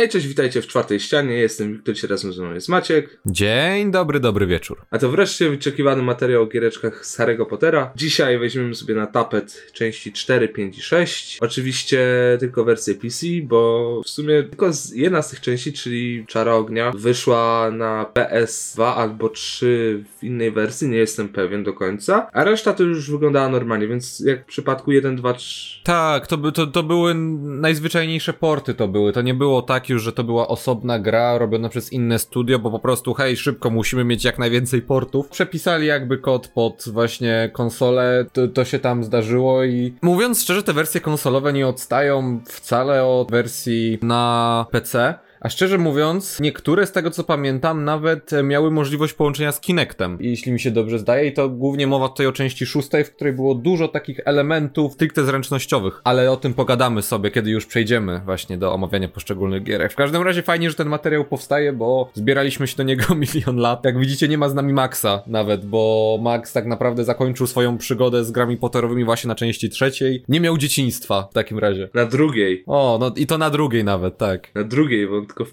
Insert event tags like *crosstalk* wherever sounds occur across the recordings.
Hej, cześć, witajcie w czwartej ścianie. Jestem Wiktor, dzisiaj razem ze mną jest Maciek. Dzień dobry, dobry wieczór. A to wreszcie wyczekiwany materiał o giereczkach z Harry'ego Pottera. Dzisiaj weźmiemy sobie na tapet części 4, 5 i 6. Oczywiście tylko wersję PC, bo w sumie tylko jedna z tych części, czyli Czara Ognia, wyszła na PS2 albo 3 w innej wersji, nie jestem pewien do końca. A reszta to już wyglądała normalnie, więc jak w przypadku 1, 2, 3... Tak, to, by, to, to były najzwyczajniejsze porty to były. To nie było tak już, że to była osobna gra robiona przez inne studio, bo po prostu hej, szybko musimy mieć jak najwięcej portów. Przepisali jakby kod pod właśnie konsolę, to, to się tam zdarzyło i mówiąc szczerze, te wersje konsolowe nie odstają wcale od wersji na PC. A szczerze mówiąc, niektóre z tego co pamiętam nawet miały możliwość połączenia z Kinectem, jeśli mi się dobrze zdaje, i to głównie mowa tutaj o części szóstej, w której było dużo takich elementów stricte zręcznościowych, ale o tym pogadamy sobie, kiedy już przejdziemy właśnie do omawiania poszczególnych gierek. W każdym razie fajnie, że ten materiał powstaje, bo zbieraliśmy się do niego *laughs* milion lat. Jak widzicie, nie ma z nami Maxa nawet, bo Max tak naprawdę zakończył swoją przygodę z grami Potterowymi właśnie na części trzeciej. Nie miał dzieciństwa w takim razie. Na drugiej. O, no i to na drugiej nawet, tak. Na drugiej, bo tylko w,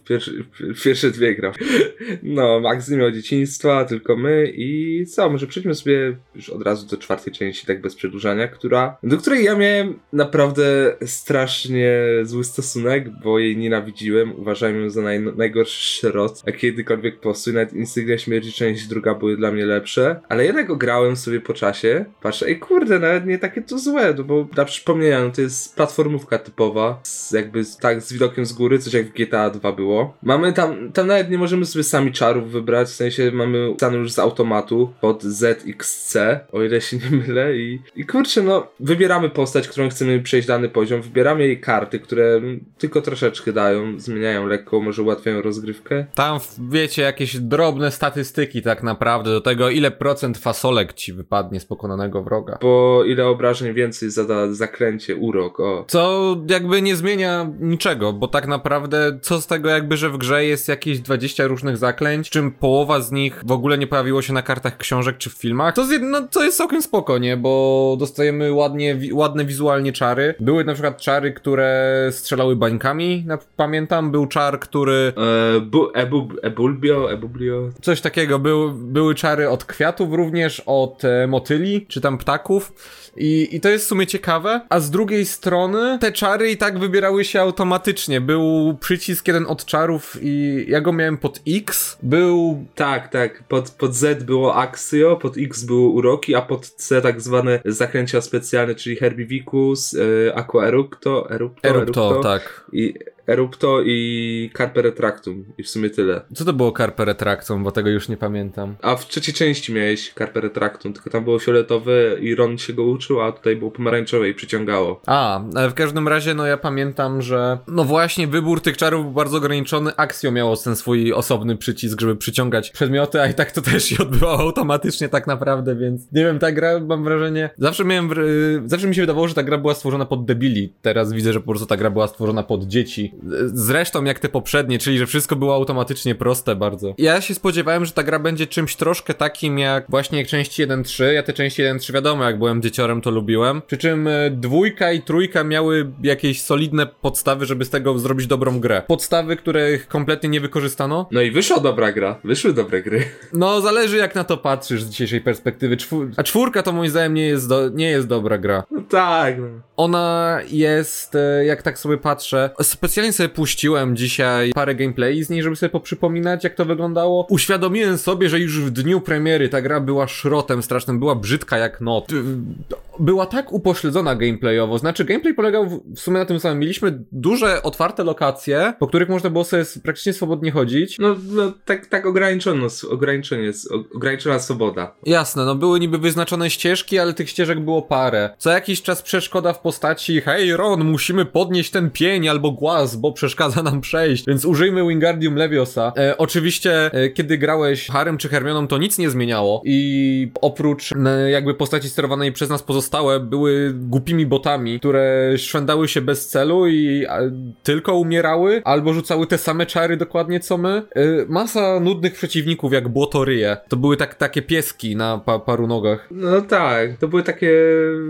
w pierwsze dwie gram. No, Max nie miał dzieciństwa, tylko my i co, może przejdźmy sobie już od razu do czwartej części, tak bez przedłużania, która, do której ja miałem naprawdę strasznie zły stosunek, bo jej nienawidziłem, uważałem ją za naj, najgorszy szrot, a kiedykolwiek postój, nawet Instygnia Śmierci część druga były dla mnie lepsze, ale jednak ograłem sobie po czasie, patrzę, ej kurde, nawet nie takie to złe, no bo dla przypomnienia, no to jest platformówka typowa, z, jakby tak z widokiem z góry, coś jak w GTA 2 było. Mamy tam, tam nawet nie możemy sobie sami czarów wybrać, w sensie mamy stany już z automatu pod ZXC, o ile się nie mylę i, i kurczę, no wybieramy postać, którą chcemy przejść dany poziom, wybieramy jej karty, które tylko troszeczkę dają, zmieniają lekko, może ułatwiają rozgrywkę. Tam wiecie, jakieś drobne statystyki tak naprawdę do tego, ile procent fasolek ci wypadnie z pokonanego wroga. Bo ile obrażeń więcej zada zakręcie, urok, o. Co jakby nie zmienia niczego, bo tak naprawdę co z tego jakby, że w grze jest jakieś 20 różnych zaklęć, czym połowa z nich w ogóle nie pojawiło się na kartach książek czy w filmach. To, z, no, to jest całkiem spoko, nie? Bo dostajemy ładnie, wi ładne wizualnie czary. Były na przykład czary, które strzelały bańkami, pamiętam. Był czar, który... E, bu, ebulbio, ebublio. Coś takiego. Był, były czary od kwiatów również, od e, motyli, czy tam ptaków. I, I to jest w sumie ciekawe. A z drugiej strony te czary i tak wybierały się automatycznie. Był przycisk jeden od czarów i ja go miałem pod X. Był... Tak, tak. Pod, pod Z było Axio, pod X były uroki, a pod C tak zwane zaklęcia specjalne, czyli Herbivicus, e, Aqua Erupto, Erupto, Erupto, Erupto tak. I Erupto i Carpe Retractum. I w sumie tyle. Co to było Carpe Retractum, bo tego już nie pamiętam. A w trzeciej części miałeś Carpe Retractum, tylko tam było fioletowe i Ron się go uczył, a tutaj było pomarańczowe i przyciągało. A, ale w każdym razie, no ja pamiętam, że no właśnie wybór tych czarów był bardzo ograniczony. Axio miało ten swój osobny przycisk, żeby przyciągać przedmioty, a i tak to też się odbywało automatycznie tak naprawdę, więc nie wiem, ta gra, mam wrażenie, zawsze miałem, zawsze mi się wydawało, że ta gra była stworzona pod debili. Teraz widzę, że po prostu ta gra była stworzona pod dzieci Zresztą jak te poprzednie, czyli że wszystko było automatycznie proste bardzo. Ja się spodziewałem, że ta gra będzie czymś troszkę takim jak właśnie jak części 1.3. Ja te części 1.3 wiadomo, jak byłem dzieciorem to lubiłem. Przy czym e, dwójka i trójka miały jakieś solidne podstawy, żeby z tego zrobić dobrą grę. Podstawy, których kompletnie nie wykorzystano. No i wyszła dobra gra. Wyszły dobre gry. No zależy jak na to patrzysz z dzisiejszej perspektywy. Czwór... A czwórka to moim zdaniem nie jest, do... nie jest dobra gra. No tak. No. Ona jest, e, jak tak sobie patrzę, specjalnie sobie puściłem dzisiaj parę gameplay z niej, żeby sobie poprzypominać, jak to wyglądało. Uświadomiłem sobie, że już w dniu premiery ta gra była szrotem strasznym, była brzydka jak not. Była tak upośledzona gameplayowo, znaczy gameplay polegał w sumie na tym samym. Mieliśmy duże, otwarte lokacje, po których można było sobie praktycznie swobodnie chodzić. No, no tak, tak ograniczono, ograniczenie, ograniczona swoboda. Jasne, no były niby wyznaczone ścieżki, ale tych ścieżek było parę. Co jakiś czas przeszkoda w postaci hej Ron, musimy podnieść ten pień albo głaz, bo przeszkadza nam przejść, więc użyjmy Wingardium Leviosa. E, oczywiście, e, kiedy grałeś Harem czy Hermioną, to nic nie zmieniało i oprócz e, jakby postaci sterowanej przez nas pozostałe były głupimi botami, które szwędały się bez celu i a, tylko umierały, albo rzucały te same czary dokładnie co my. Y, masa nudnych przeciwników, jak błotoryje. To były tak, takie pieski na pa, paru nogach. No tak, to były takie,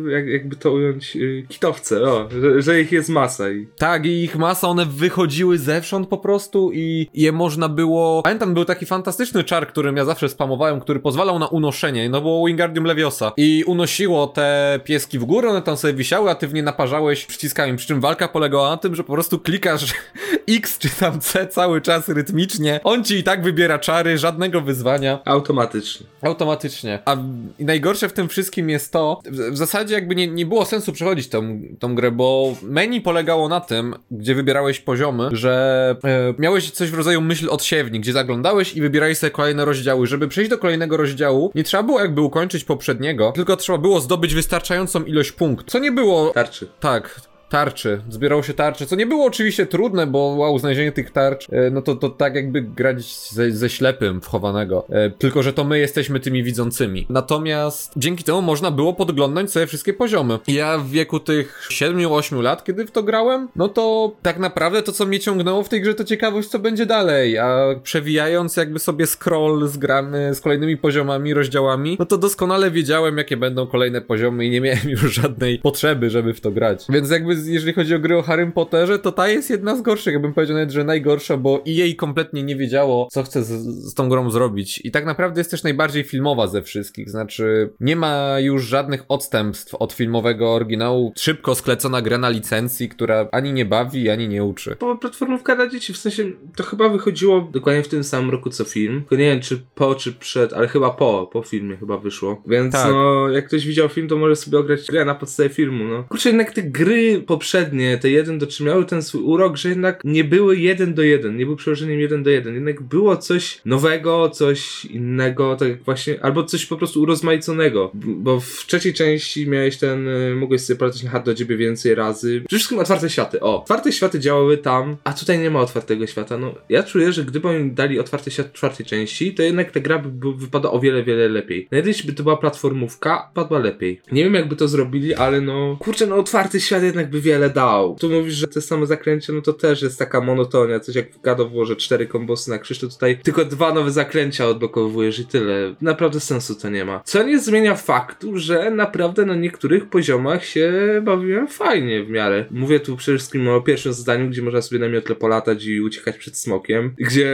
jak, jakby to ująć, y, kitowce, o, że, że ich jest masa i... Tak, i ich masa, one wychodziły zewsząd po prostu i je można było... Pamiętam, był taki fantastyczny czar, którym ja zawsze spamowałem, który pozwalał na unoszenie, no było Wingardium Leviosa. I unosiło te pieski w górę, one tam sobie wisiały, a ty w nie naparzałeś przyciskami, przy czym walka polegała na tym, że po prostu klikasz *laughs* X czy tam C cały czas rytmicznie. On ci i tak wybiera czary, żadnego wyzwania. Automatycznie. Automatycznie. A najgorsze w tym wszystkim jest to, w, w zasadzie jakby nie, nie było sensu przechodzić tą, tą grę, bo menu polegało na tym, gdzie wybierałeś poziomy, że e, miałeś coś w rodzaju myśl odsiewni, gdzie zaglądałeś i wybierałeś sobie kolejne rozdziały. Żeby przejść do kolejnego rozdziału, nie trzeba było jakby ukończyć poprzedniego, tylko trzeba było zdobyć wystarczającą ilość punktów. Co nie było. Tarczy. Tak, tarczy. Zbierało się tarcze, co nie było oczywiście trudne, bo wow, znalezienie tych tarcz, e, no to, to tak jakby grać ze, ze ślepym wchowanego. E, tylko, że to my jesteśmy tymi widzącymi. Natomiast dzięki temu można było podglądnąć sobie wszystkie poziomy. Ja w wieku tych 7-8 lat, kiedy w to grałem, no to tak naprawdę to, co mnie ciągnęło w tej grze, to ciekawość, co będzie dalej. A przewijając jakby sobie scroll z gramy, z kolejnymi poziomami, rozdziałami, no to doskonale wiedziałem, jakie będą kolejne poziomy i nie miałem *laughs* już żadnej potrzeby, żeby w to grać. Więc jakby jeżeli chodzi o gry o Harrym Potterze, to ta jest jedna z gorszych. Ja bym powiedział nawet, że najgorsza, bo i jej kompletnie nie wiedziało, co chce z, z tą grą zrobić. I tak naprawdę jest też najbardziej filmowa ze wszystkich. Znaczy, nie ma już żadnych odstępstw od filmowego oryginału. Szybko sklecona gra na licencji, która ani nie bawi, ani nie uczy. Była platformówka dla dzieci, w sensie to chyba wychodziło dokładnie w tym samym roku co film. Tylko nie wiem czy po, czy przed, ale chyba po, po filmie chyba wyszło. Więc Tak. no, jak ktoś widział film, to może sobie ograć grę na podstawie filmu, no. Kurczę, jednak te gry poprzednie, te 1 do 3 miały ten swój urok, że jednak nie były 1 do 1, nie był przełożeniem 1 do 1. Jednak było coś nowego, coś innego, tak właśnie, albo coś po prostu urozmaiconego. Bo w trzeciej części miałeś ten, y, mogłeś sobie polatać na hard do ciebie więcej razy. Przede wszystkim otwarte światy, o. Otwarte światy działały tam, a tutaj nie ma otwartego świata. No, ja czuję, że gdyby oni dali otwarty świat w czwartej części, to jednak ta gra by, wypada o wiele, wiele lepiej. Jeśli by to była platformówka, padła lepiej. Nie wiem, jakby to zrobili, ale no, kurczę, no otwarty świat jednak by wiele dał. Tu mówisz, że te same zaklęcia, no to też jest taka monotonia, coś jak w God że cztery kombosy na krzyż, to tutaj tylko dwa nowe zaklęcia odblokowujesz i tyle. Naprawdę sensu to nie ma. Co nie zmienia faktu, że naprawdę na niektórych poziomach się bawiłem fajnie w miarę. Mówię tu przede wszystkim o pierwszym zadaniu, gdzie można sobie na miotle polatać i uciekać przed smokiem, gdzie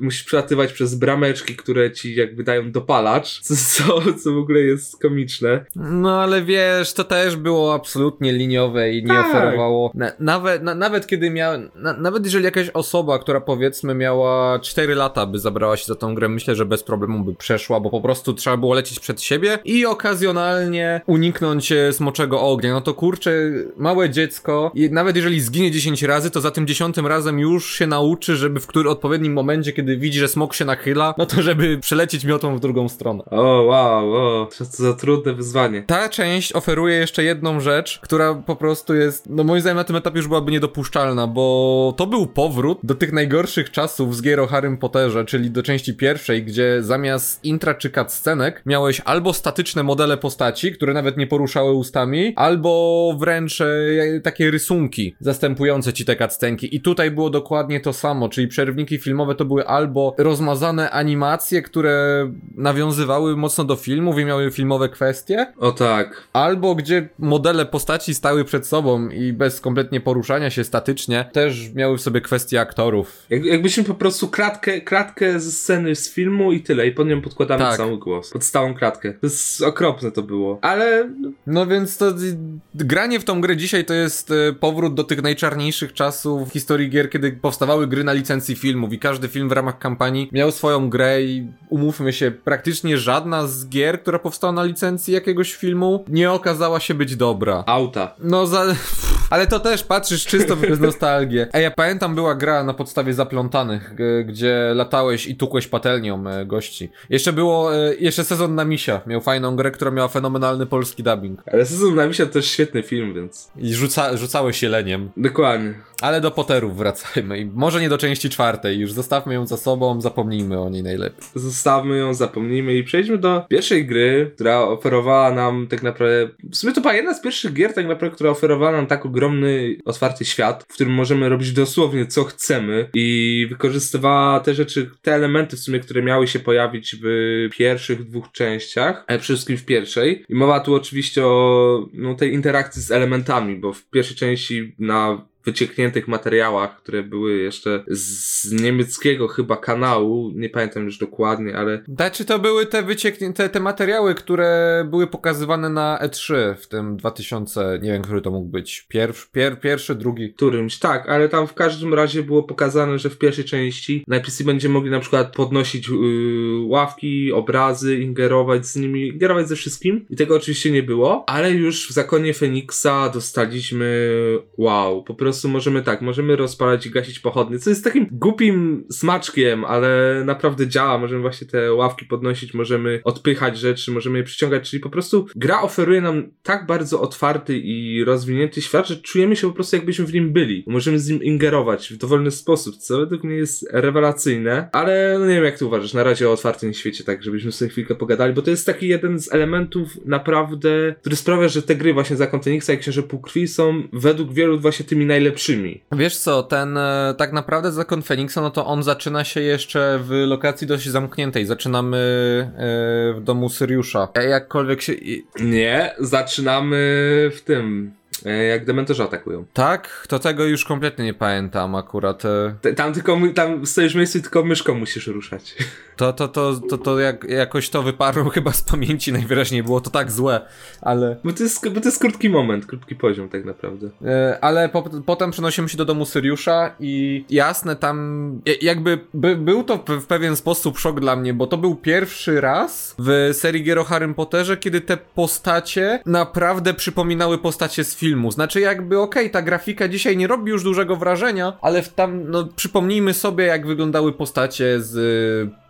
musisz przelatywać przez brameczki, które ci jakby dają dopalacz, *laughs* co, co, co w ogóle jest komiczne. No ale wiesz, to też było absolutnie liniowe i nie Tak. oferowało. Na, nawet, na, nawet kiedy miał. Na, nawet jeżeli jakaś osoba, która powiedzmy miała 4 lata, by zabrała się za tą grę, myślę, że bez problemu by przeszła, bo po prostu trzeba było lecieć przed siebie i okazjonalnie uniknąć e, smoczego ognia. No to kurczę, małe dziecko, i nawet jeżeli zginie 10 razy, to za tym dziesiątym razem już się nauczy, żeby w którym odpowiednim momencie, kiedy widzi, że smok się nachyla, no to żeby przelecieć miotą w drugą stronę. O, wow, o, co to za trudne wyzwanie. Ta część oferuje jeszcze jedną rzecz, która po prostu jest, no moim zdaniem na tym etapie już byłaby niedopuszczalna, bo to był powrót do tych najgorszych czasów z gier o Harrym Potterze, czyli do części pierwszej, gdzie zamiast intra czy cutscenek miałeś albo statyczne modele postaci, które nawet nie poruszały ustami, albo wręcz e, takie rysunki zastępujące ci te cutscenki. I tutaj było dokładnie to samo, czyli przerwniki filmowe to były albo rozmazane animacje, które nawiązywały mocno do filmów i miały filmowe kwestie, O tak. Albo gdzie modele postaci stały przed sobą i bez kompletnie poruszania się statycznie, też miały w sobie kwestie aktorów. Jak, jakbyśmy po prostu kratkę, kratkę ze sceny z filmu i tyle, i pod nią podkładamy Tak. cały głos. Pod stałą kratkę. To jest okropne to było. Ale No więc to granie w tą grę dzisiaj to jest y, powrót do tych najczarniejszych czasów w historii gier, kiedy powstawały gry na licencji filmów i każdy film w ramach kampanii miał swoją grę i umówmy się, praktycznie żadna z gier, która powstała na licencji jakiegoś filmu nie okazała się być dobra. auta. No za... Ale to też patrzysz czysto przez nostalgię. A ja pamiętam, była gra na podstawie zaplątanych, gdzie latałeś i tukłeś patelnią e, gości. Jeszcze było, e, jeszcze sezon na misia. Miał fajną grę, która miała fenomenalny polski dubbing. Ale Sezon na Misia to też świetny film, więc... I rzuca, rzucałeś jeleniem. Dokładnie. Ale do Potterów wracajmy. I może nie do części czwartej. Już zostawmy ją za sobą, zapomnijmy o niej najlepiej. Zostawmy ją, zapomnijmy i przejdźmy do pierwszej gry, która oferowała nam tak naprawdę... W sumie to była jedna z pierwszych gier tak naprawdę, która oferowała nam tak ogromny, otwarty świat, w którym możemy robić dosłownie co chcemy i wykorzystywała te rzeczy, te elementy w sumie, które miały się pojawić w pierwszych dwóch częściach, ale przede wszystkim w pierwszej. I mowa tu oczywiście o no, tej interakcji z elementami, bo w pierwszej części na wyciekniętych materiałach, które były jeszcze z niemieckiego chyba kanału, nie pamiętam już dokładnie, ale Znaczy to były te wycieknięte, te materiały, które były pokazywane na E3 w tym 2000, nie wiem, który to mógł być. Pierwszy, pier, pierwszy, drugi. którymś, tak, ale tam w każdym razie było pokazane, że w pierwszej części na PC będziemy mogli na przykład podnosić yy, ławki, obrazy, ingerować z nimi, ingerować ze wszystkim i tego oczywiście nie było, ale już w Zakonie Feniksa dostaliśmy wow, po prostu możemy tak, możemy rozpalać i gasić pochodnie, co jest takim głupim smaczkiem, ale naprawdę działa, możemy właśnie te ławki podnosić, możemy odpychać rzeczy, możemy je przyciągać, czyli po prostu gra oferuje nam tak bardzo otwarty i rozwinięty świat, że czujemy się po prostu jakbyśmy w nim byli. Możemy z nim ingerować w dowolny sposób, co według mnie jest rewelacyjne, ale no nie wiem jak ty uważasz, na razie o otwartym świecie, tak żebyśmy sobie chwilkę pogadali, bo to jest taki jeden z elementów naprawdę, który sprawia, że te gry właśnie Zakon Feniksa i Księże Półkrwi są według wielu właśnie tymi najlepszymi. Wiesz co, ten e, tak naprawdę zakon Feniksa, no to on zaczyna się jeszcze w lokacji dość zamkniętej. Zaczynamy e, w domu Syriusza. E, Jakkolwiek się. Nie, zaczynamy w tym, jak dementorzy atakują. Tak, to tego już kompletnie nie pamiętam akurat. e. Tam tylko, tam stoisz w miejscu tylko myszką musisz ruszać. *laughs* To, to, to, to, to jak, jakoś to wyparło chyba z pamięci najwyraźniej, było to tak złe, ale... Bo to jest, bo to jest krótki moment, krótki poziom tak naprawdę. E, Ale po, potem przenosimy się do domu Syriusza i jasne, tam ja- jakby by, był to w, w pewien sposób szok dla mnie, bo to był pierwszy raz w serii gier o Harrym Potterze, kiedy te postacie naprawdę przypominały postacie z filmu. Znaczy jakby okej, ta grafika dzisiaj nie robi już dużego wrażenia, ale w tam, no przypomnijmy sobie jak wyglądały postacie z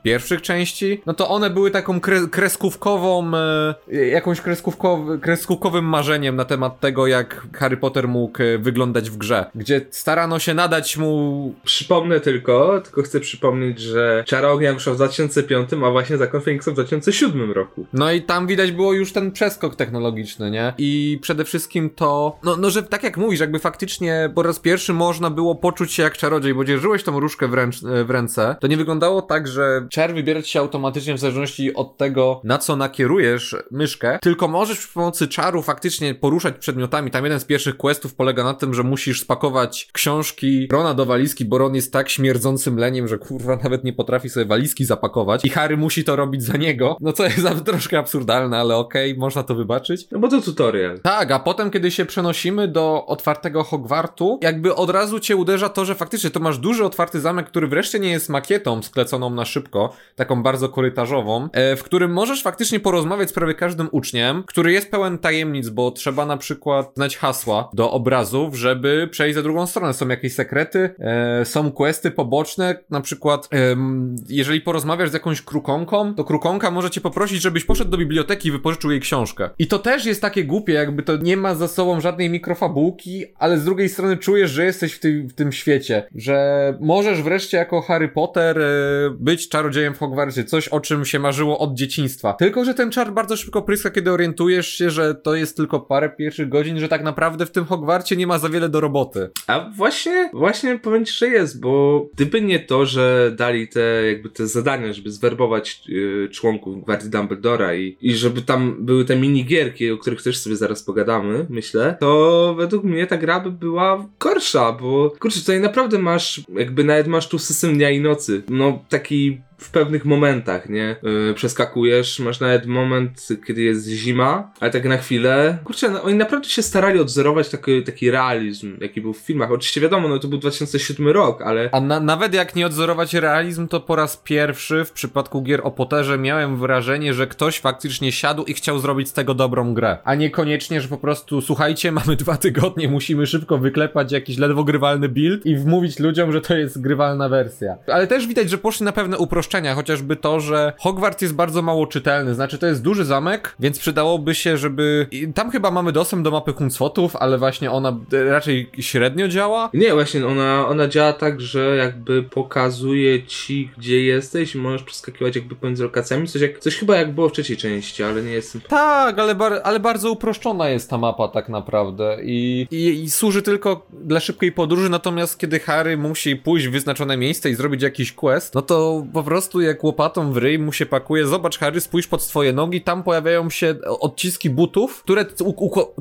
pierwszych części, no to one były taką kre kreskówkową, e, jakąś kreskówkow kreskówkowym marzeniem na temat tego, jak Harry Potter mógł e, wyglądać w grze, gdzie starano się nadać mu... Przypomnę tylko, tylko chcę przypomnieć, że Czara Ognia wyszła w 2005, a właśnie Zakon Feniksa w 2007 roku. No i tam widać było już ten przeskok technologiczny, nie? I przede wszystkim to, no, no że tak jak mówisz, jakby faktycznie po raz pierwszy można było poczuć się jak czarodziej, bo dzierżyłeś tą różkę w, ręcz, w ręce, to nie wyglądało tak, że czar wybiera ci się automatycznie w zależności od tego, na co nakierujesz myszkę, tylko możesz przy pomocy czaru faktycznie poruszać przedmiotami. Tam jeden z pierwszych questów polega na tym, że musisz spakować książki Rona do walizki, bo Ron jest tak śmierdzącym leniem, że kurwa nawet nie potrafi sobie walizki zapakować i Harry musi to robić za niego, no co jest *laughs* troszkę absurdalne, ale okej, można to wybaczyć. No bo to tutorial. Tak, a potem, kiedy się przenosimy do otwartego Hogwartu, jakby od razu cię uderza to, że faktycznie to masz duży otwarty zamek, który wreszcie nie jest makietą skleconą na szybko, taką bardzo korytarzową, e, w którym możesz faktycznie porozmawiać z prawie każdym uczniem, który jest pełen tajemnic, bo trzeba na przykład znać hasła do obrazów, żeby przejść za drugą stronę. Są jakieś sekrety, e, są questy poboczne, na przykład em, jeżeli porozmawiasz z jakąś krukonką, to krukonka może cię poprosić, żebyś poszedł do biblioteki i wypożyczył jej książkę. I to też jest takie głupie, jakby to nie ma za sobą żadnej mikrofabułki, ale z drugiej strony czujesz, że jesteś w, tym- w tym świecie, że możesz wreszcie jako Harry Potter e, być czarodziejem w Hogwarcie, coś o czym się marzyło od dzieciństwa. Tylko, że ten czar bardzo szybko pryska, kiedy orientujesz się, że to jest tylko parę pierwszych godzin, że tak naprawdę w tym Hogwarcie nie ma za wiele do roboty. A właśnie, właśnie powiem ci, że jest, bo gdyby nie to, że dali te jakby te zadania, żeby zwerbować y, członków Gwardii Dumbledora i, i żeby tam były te minigierki, o których też sobie zaraz pogadamy, myślę, to według mnie ta gra by była gorsza, bo kurczę, tutaj naprawdę masz, jakby nawet masz tu system dnia i nocy. No taki w pewnych momentach, nie? Yy, przeskakujesz, masz nawet moment, kiedy jest zima, ale tak na chwilę. Kurczę, no, oni naprawdę się starali odzorować taki, taki realizm, jaki był w filmach. Oczywiście wiadomo, no to był 2007 rok, ale... A na, nawet jak nie odzorować realizm, to po raz pierwszy w przypadku gier o Potterze miałem wrażenie, że ktoś faktycznie siadł i chciał zrobić z tego dobrą grę. A niekoniecznie, że po prostu, słuchajcie, *laughs* mamy dwa tygodnie, musimy szybko wyklepać jakiś ledwo grywalny build i wmówić ludziom, że to jest grywalna wersja. Ale też widać, że poszli na pewne uproszczenia, chociażby to, że Hogwarts jest bardzo mało czytelny, znaczy to jest duży zamek, więc przydałoby się, żeby... I tam chyba mamy dostęp do mapy Huncwotów, ale właśnie ona raczej średnio działa. Nie, właśnie ona, ona działa tak, że jakby pokazuje ci, gdzie jesteś i możesz przeskakiwać jakby pomiędzy lokacjami, coś, jak, coś chyba jak było w trzeciej części, ale nie jestem... Tak, ale, bar ale bardzo uproszczona jest ta mapa tak naprawdę i, i, i służy tylko dla szybkiej podróży, natomiast kiedy Harry musi pójść w wyznaczone miejsce i zrobić jakiś quest, no to po prostu jak łopatą w ryj mu się pakuje, zobacz Harry, spójrz pod swoje nogi, tam pojawiają się odciski butów, które,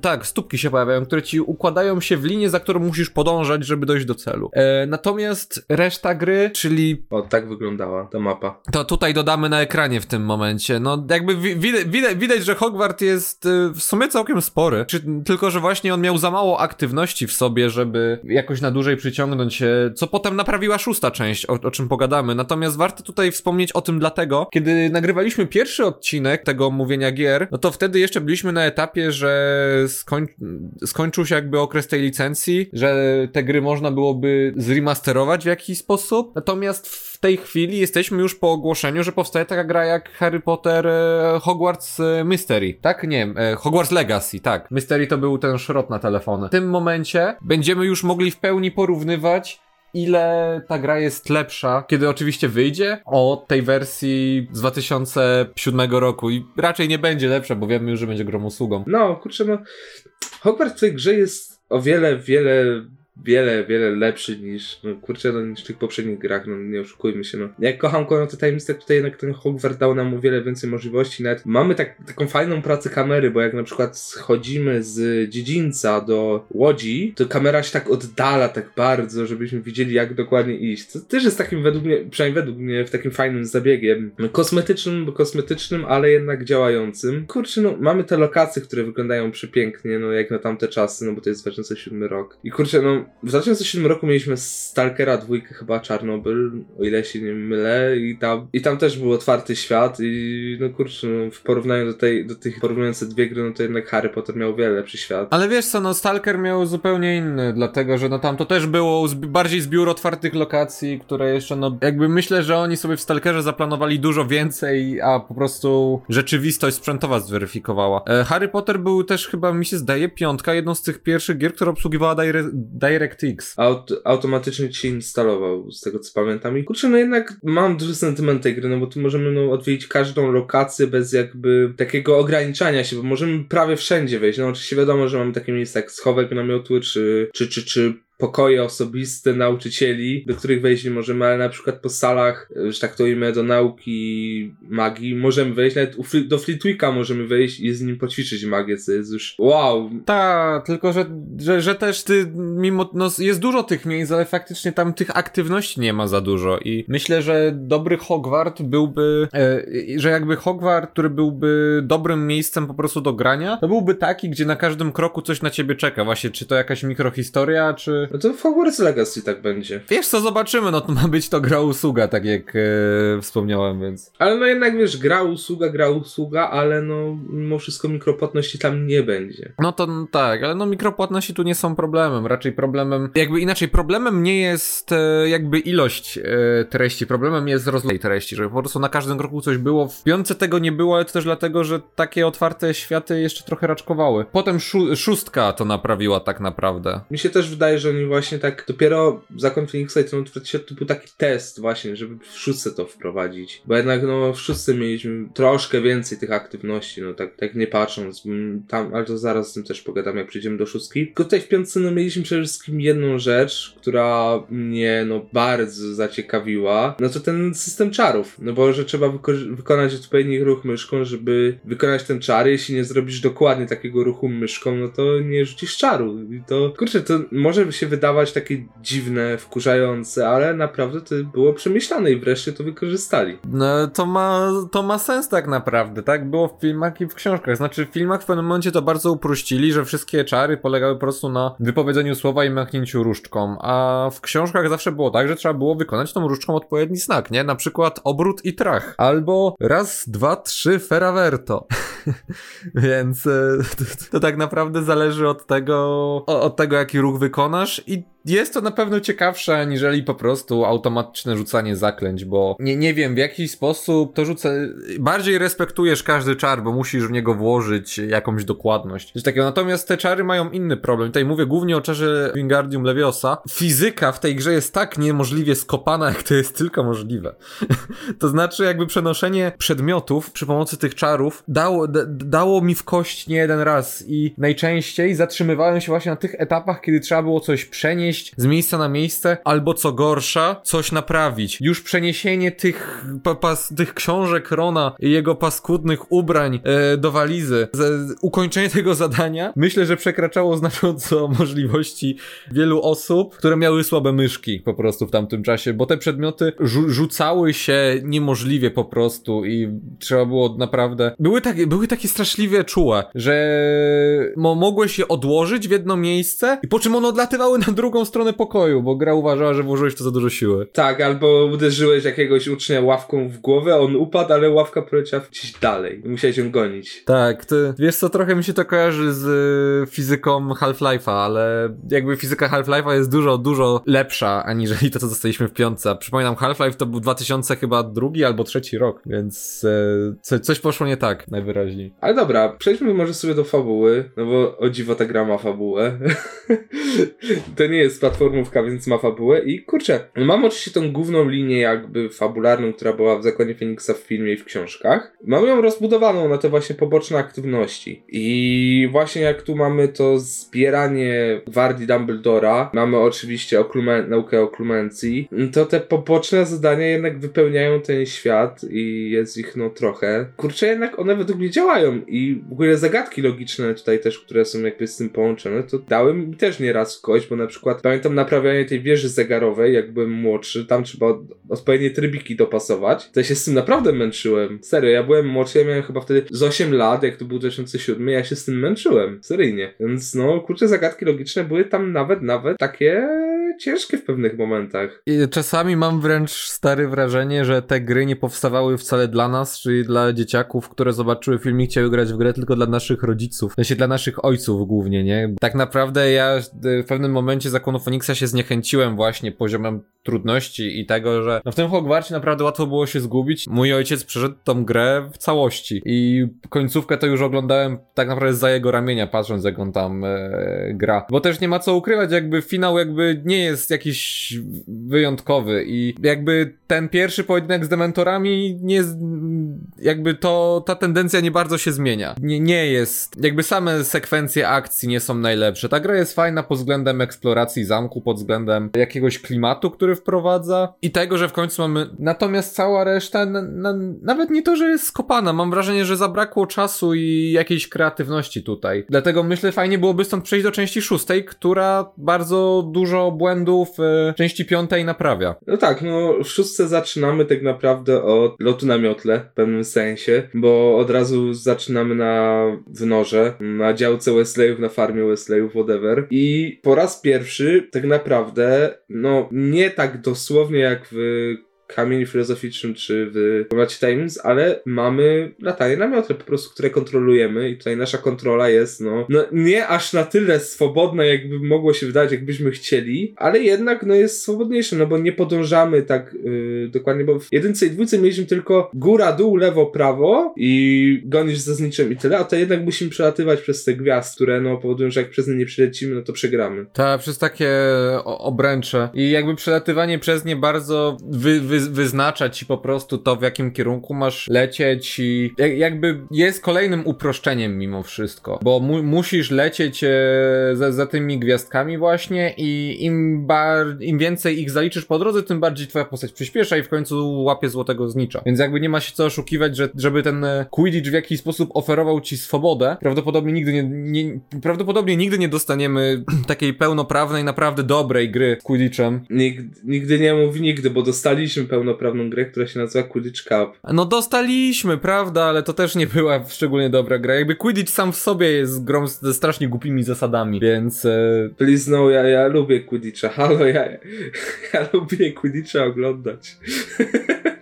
tak, stópki się pojawiają, które ci układają się w linię, za którą musisz podążać, żeby dojść do celu. E, natomiast reszta gry, czyli... O, tak wyglądała ta mapa. To tutaj dodamy na ekranie w tym momencie. No jakby widać, widać, widać że Hogwart jest y, w sumie całkiem spory, czy, tylko że właśnie on miał za mało aktywności w sobie, żeby jakoś na dłużej przyciągnąć się, co potem naprawiła szósta część, o, o czym pogadamy. Natomiast warto tutaj wspomnieć o tym dlatego, kiedy nagrywaliśmy pierwszy odcinek tego mówienia gier, no to wtedy jeszcze byliśmy na etapie, że skoń, skończył się jakby okres tej licencji, że te gry można byłoby zremasterować w jakiś sposób. Natomiast w tej chwili jesteśmy już po ogłoszeniu, że powstaje taka gra jak Harry Potter e, Hogwarts e, Mystery. Tak? Nie, e, Hogwarts Legacy, tak. Mystery to był ten szrot na telefony. W tym momencie będziemy już mogli w pełni porównywać ile ta gra jest lepsza, kiedy oczywiście wyjdzie od tej wersji z 2007 roku i raczej nie będzie lepsza, bo wiemy już, że będzie grą usługą. No, kurczę, no Hogwarts w tej grze jest o wiele, wiele wiele, wiele lepszy niż, no kurczę, no, niż w tych poprzednich grach, no nie oszukujmy się, no. Jak kocham Kono te tajemnice, tutaj jednak ten Hogwarts dał nam o wiele więcej możliwości, nawet mamy tak, taką fajną pracę kamery, bo jak na przykład schodzimy z dziedzińca do łodzi, to kamera się tak oddala tak bardzo, żebyśmy widzieli jak dokładnie iść. To też jest takim według mnie, przynajmniej według mnie, w takim fajnym zabiegiem, no, kosmetycznym, bo kosmetycznym, ale jednak działającym. Kurczę, no mamy te lokacje, które wyglądają przepięknie, no jak na tamte czasy, no bo to jest 2007 rok. I kurczę, no w 2007 roku mieliśmy Stalkera dwójkę chyba Czarnobyl, o ile się nie mylę i tam, i tam też był otwarty świat i no kurczę, no, w porównaniu do, tej, do tych porównujących dwie gry, no to jednak Harry Potter miał wiele lepszy świat. Ale wiesz co, no Stalker miał zupełnie inny, dlatego że no tam to też było zbi bardziej zbiór otwartych lokacji, które jeszcze no jakby myślę, że oni sobie w Stalkerze zaplanowali dużo więcej, a po prostu rzeczywistość sprzętowa zweryfikowała. E, Harry Potter był też chyba, mi się zdaje, piątka, jedną z tych pierwszych gier, która obsługiwała DirectX. Aut automatycznie ci instalował, z tego co pamiętam. I kurczę, no jednak mam duży sentyment tej gry, no bo tu możemy no, odwiedzić każdą lokację bez jakby takiego ograniczania się, bo możemy prawie wszędzie wejść. No oczywiście wiadomo, że mamy takie miejsca jak schowek namiotły, czy, czy, czy, czy pokoje osobiste nauczycieli, do których wejść nie możemy, ale na przykład po salach, że tak to imię, do nauki magii możemy wejść, nawet do Fleetwicka możemy wejść i z nim poćwiczyć magię, co jest już wow. Tak, tylko że, że, że też ty, mimo, no jest dużo tych miejsc, ale faktycznie tam tych aktywności nie ma za dużo i myślę, że dobry Hogwart byłby, e, że jakby Hogwart, który byłby dobrym miejscem po prostu do grania, to byłby taki, gdzie na każdym kroku coś na ciebie czeka, właśnie czy to jakaś mikrohistoria, czy no to w Hogwarts Legacy tak będzie. Wiesz co, zobaczymy, no to ma być to gra usługa, tak jak e, wspomniałem, więc. Ale no jednak wiesz, gra usługa, gra usługa, ale no mimo wszystko mikropłatności tam nie będzie. No to no, tak, ale no mikropłatności tu nie są problemem, raczej problemem, jakby inaczej, problemem nie jest e, jakby ilość e, treści, problemem jest rozlej treści, żeby po prostu na każdym kroku coś było. W piątce tego nie było, ale to też dlatego, że takie otwarte światy jeszcze trochę raczkowały. Potem szó szóstka to naprawiła tak naprawdę. Mi się też wydaje, że oni właśnie tak dopiero Zakon Phoenixa i ten to był taki test właśnie, żeby w szóstce to wprowadzić. Bo jednak no w szóstce mieliśmy troszkę więcej tych aktywności, no tak, tak nie patrząc. Tam, ale to zaraz z tym też pogadam, jak przyjdziemy do szóstki. Tylko tutaj w piątce no mieliśmy przede wszystkim jedną rzecz, która mnie no bardzo zaciekawiła. No to ten system czarów. No bo że trzeba wyko- wykonać odpowiedni ruch myszką, żeby wykonać ten czar. Jeśli nie zrobisz dokładnie takiego ruchu myszką, no to nie rzucisz czaru. I to, kurczę, to może by się się wydawać takie dziwne, wkurzające, ale naprawdę to było przemyślane i wreszcie to wykorzystali. No, to ma, to ma sens tak naprawdę, tak? Było w filmach i w książkach. Znaczy, w filmach w pewnym momencie to bardzo uprościli, że wszystkie czary polegały po prostu na wypowiedzeniu słowa i machnięciu różdżką, a w książkach zawsze było tak, że trzeba było wykonać tą różdżką odpowiedni znak, nie? Na przykład obrót i trach. Albo raz, dwa, trzy, feraverto. *laughs* Więc e, *laughs* to, to, tak naprawdę zależy od tego, od tego, jaki ruch wykonasz i jest to na pewno ciekawsze, aniżeli po prostu automatyczne rzucanie zaklęć, bo nie, nie wiem, w jaki sposób to rzucę. Bardziej respektujesz każdy czar, bo musisz w niego włożyć jakąś dokładność. Takiego. Natomiast te czary mają inny problem. Tutaj mówię głównie o czarze Wingardium Leviosa. Fizyka w tej grze jest tak niemożliwie skopana, *laughs* jak to jest tylko możliwe. *laughs* to znaczy, jakby przenoszenie przedmiotów przy pomocy tych czarów dało, dało mi w kość nie jeden raz i najczęściej zatrzymywałem się właśnie na tych etapach, kiedy trzeba było coś przenieść przenieść z miejsca na miejsce, albo co gorsza, coś naprawić. Już przeniesienie tych, pa, pas, tych książek Rona i jego paskudnych ubrań e, do walizy, z, ukończenie tego zadania, myślę, że przekraczało znacząco *laughs* możliwości wielu osób, które miały słabe myszki po prostu w tamtym czasie, bo te przedmioty rzu rzucały się niemożliwie po prostu i trzeba było naprawdę... Były, takie, były takie straszliwie czułe, że mo mogłeś je odłożyć w jedno miejsce i po czym one odlatywały na drugą stronę pokoju, bo gra uważała, że włożyłeś to za dużo siły. Tak, albo uderzyłeś jakiegoś ucznia ławką w głowę, on upadł, ale ławka poleciała gdzieś dalej. Musiałeś ją gonić. Tak, ty, wiesz co, trochę mi się to kojarzy z y, fizyką Half-Life'a, ale jakby fizyka Half-Life'a jest dużo, dużo lepsza, aniżeli to, co dostaliśmy w piątce. Przypominam, Half-Life to był 2000 chyba drugi albo trzeci rok, więc e, co, coś poszło nie tak, najwyraźniej. Ale dobra, przejdźmy może sobie do fabuły, no bo o dziwo ta gra ma fabułę. *laughs* to nie jest jest platformówka, więc ma fabułę i kurczę, mam oczywiście tą główną linię jakby fabularną, która była w Zakonie Feniksa w filmie i w książkach. Mam ją rozbudowaną na te właśnie poboczne aktywności i właśnie jak tu mamy to zbieranie gwardii Dumbledora, mamy oczywiście oklumen- naukę o klumencji, to te poboczne zadania jednak wypełniają ten świat i jest ich no trochę. Kurczę, jednak one według mnie działają i w ogóle zagadki logiczne tutaj też, które są jakby z tym połączone, to dały mi też nieraz kość, bo na przykład Pamiętam naprawianie tej wieży zegarowej, jak byłem młodszy. Tam trzeba odpowiednie trybiki dopasować. To ja się z tym naprawdę męczyłem. Serio, ja byłem młodszy, ja miałem chyba wtedy z 8 lat, jak to był 2007, ja się z tym męczyłem. Seryjnie. Więc no, kurczę, zagadki logiczne były tam nawet, nawet takie ciężkie w pewnych momentach. I czasami mam wręcz stare wrażenie, że te gry nie powstawały wcale dla nas, czyli dla dzieciaków, które zobaczyły film i chciały grać w grę, tylko dla naszych rodziców. W dla naszych ojców głównie, nie? Tak naprawdę ja w pewnym momencie zakonu się zniechęciłem właśnie poziomem trudności i tego, że no w tym Hogwarcie naprawdę łatwo było się zgubić. Mój ojciec przeszedł tą grę w całości i końcówkę to już oglądałem tak naprawdę za jego ramienia, patrząc jak on tam e, gra. Bo też nie ma co ukrywać, jakby finał jakby nie jest jakiś wyjątkowy i jakby ten pierwszy pojedynek z dementorami nie jakby to, ta tendencja nie bardzo się zmienia. Nie, nie jest, jakby same sekwencje akcji nie są najlepsze. Ta gra jest fajna pod względem eksploracji zamku, pod względem jakiegoś klimatu, który wprowadza i tego, że w końcu mamy, natomiast cała reszta, na, na, nawet nie to, że jest skopana, mam wrażenie, że zabrakło czasu i jakiejś kreatywności tutaj. Dlatego myślę, fajnie byłoby stąd przejść do części szóstej, która bardzo dużo błędów w części piątej naprawia. No tak, no w szóstce zaczynamy tak naprawdę od lotu na miotle w pewnym sensie, bo od razu zaczynamy na wnorze, na działce Wesleyów, na farmie Wesleyów, whatever. I po raz pierwszy tak naprawdę, no nie tak dosłownie jak w kamień filozoficznym czy w Komnacie Tajemnic, ale mamy latanie na po prostu, które kontrolujemy i tutaj nasza kontrola jest no, no nie aż na tyle swobodna, jakby mogło się wydać, jakbyśmy chcieli, ale jednak no jest swobodniejsze, no bo nie podążamy tak yy, dokładnie, bo w jedynce i dwójce mieliśmy tylko góra, dół, lewo, prawo i gonisz za zniczym i tyle, a to jednak musimy przelatywać przez te gwiazdy, które no powodują, że jak przez nie nie przelecimy, no to przegramy. Tak, przez takie obręcze i jakby przelatywanie przez nie bardzo wy wy, wyznacza ci po prostu to, w jakim kierunku masz lecieć i jak, jakby jest kolejnym uproszczeniem mimo wszystko, bo mu, musisz lecieć e, za, za tymi gwiazdkami właśnie i im, im więcej ich zaliczysz po drodze, tym bardziej twoja postać przyspiesza i w końcu łapie złotego znicza. Więc jakby nie ma się co oszukiwać, że, żeby ten e, Quidditch w jakiś sposób oferował ci swobodę, prawdopodobnie nigdy nie, nie prawdopodobnie nigdy nie dostaniemy *clears throat* takiej pełnoprawnej, naprawdę dobrej gry z Quidditchem. Nigdy nie mów nigdy, bo dostaliśmy pełnoprawną grę, która się nazywa Quidditch Cup. No dostaliśmy, prawda, ale to też nie była szczególnie dobra gra. Jakby Quidditch sam w sobie jest grą ze strasznie głupimi zasadami, więc... E... Please no, ja, ja lubię Quidditcha, halo, ja, *laughs* ja lubię Quidditcha oglądać. *laughs*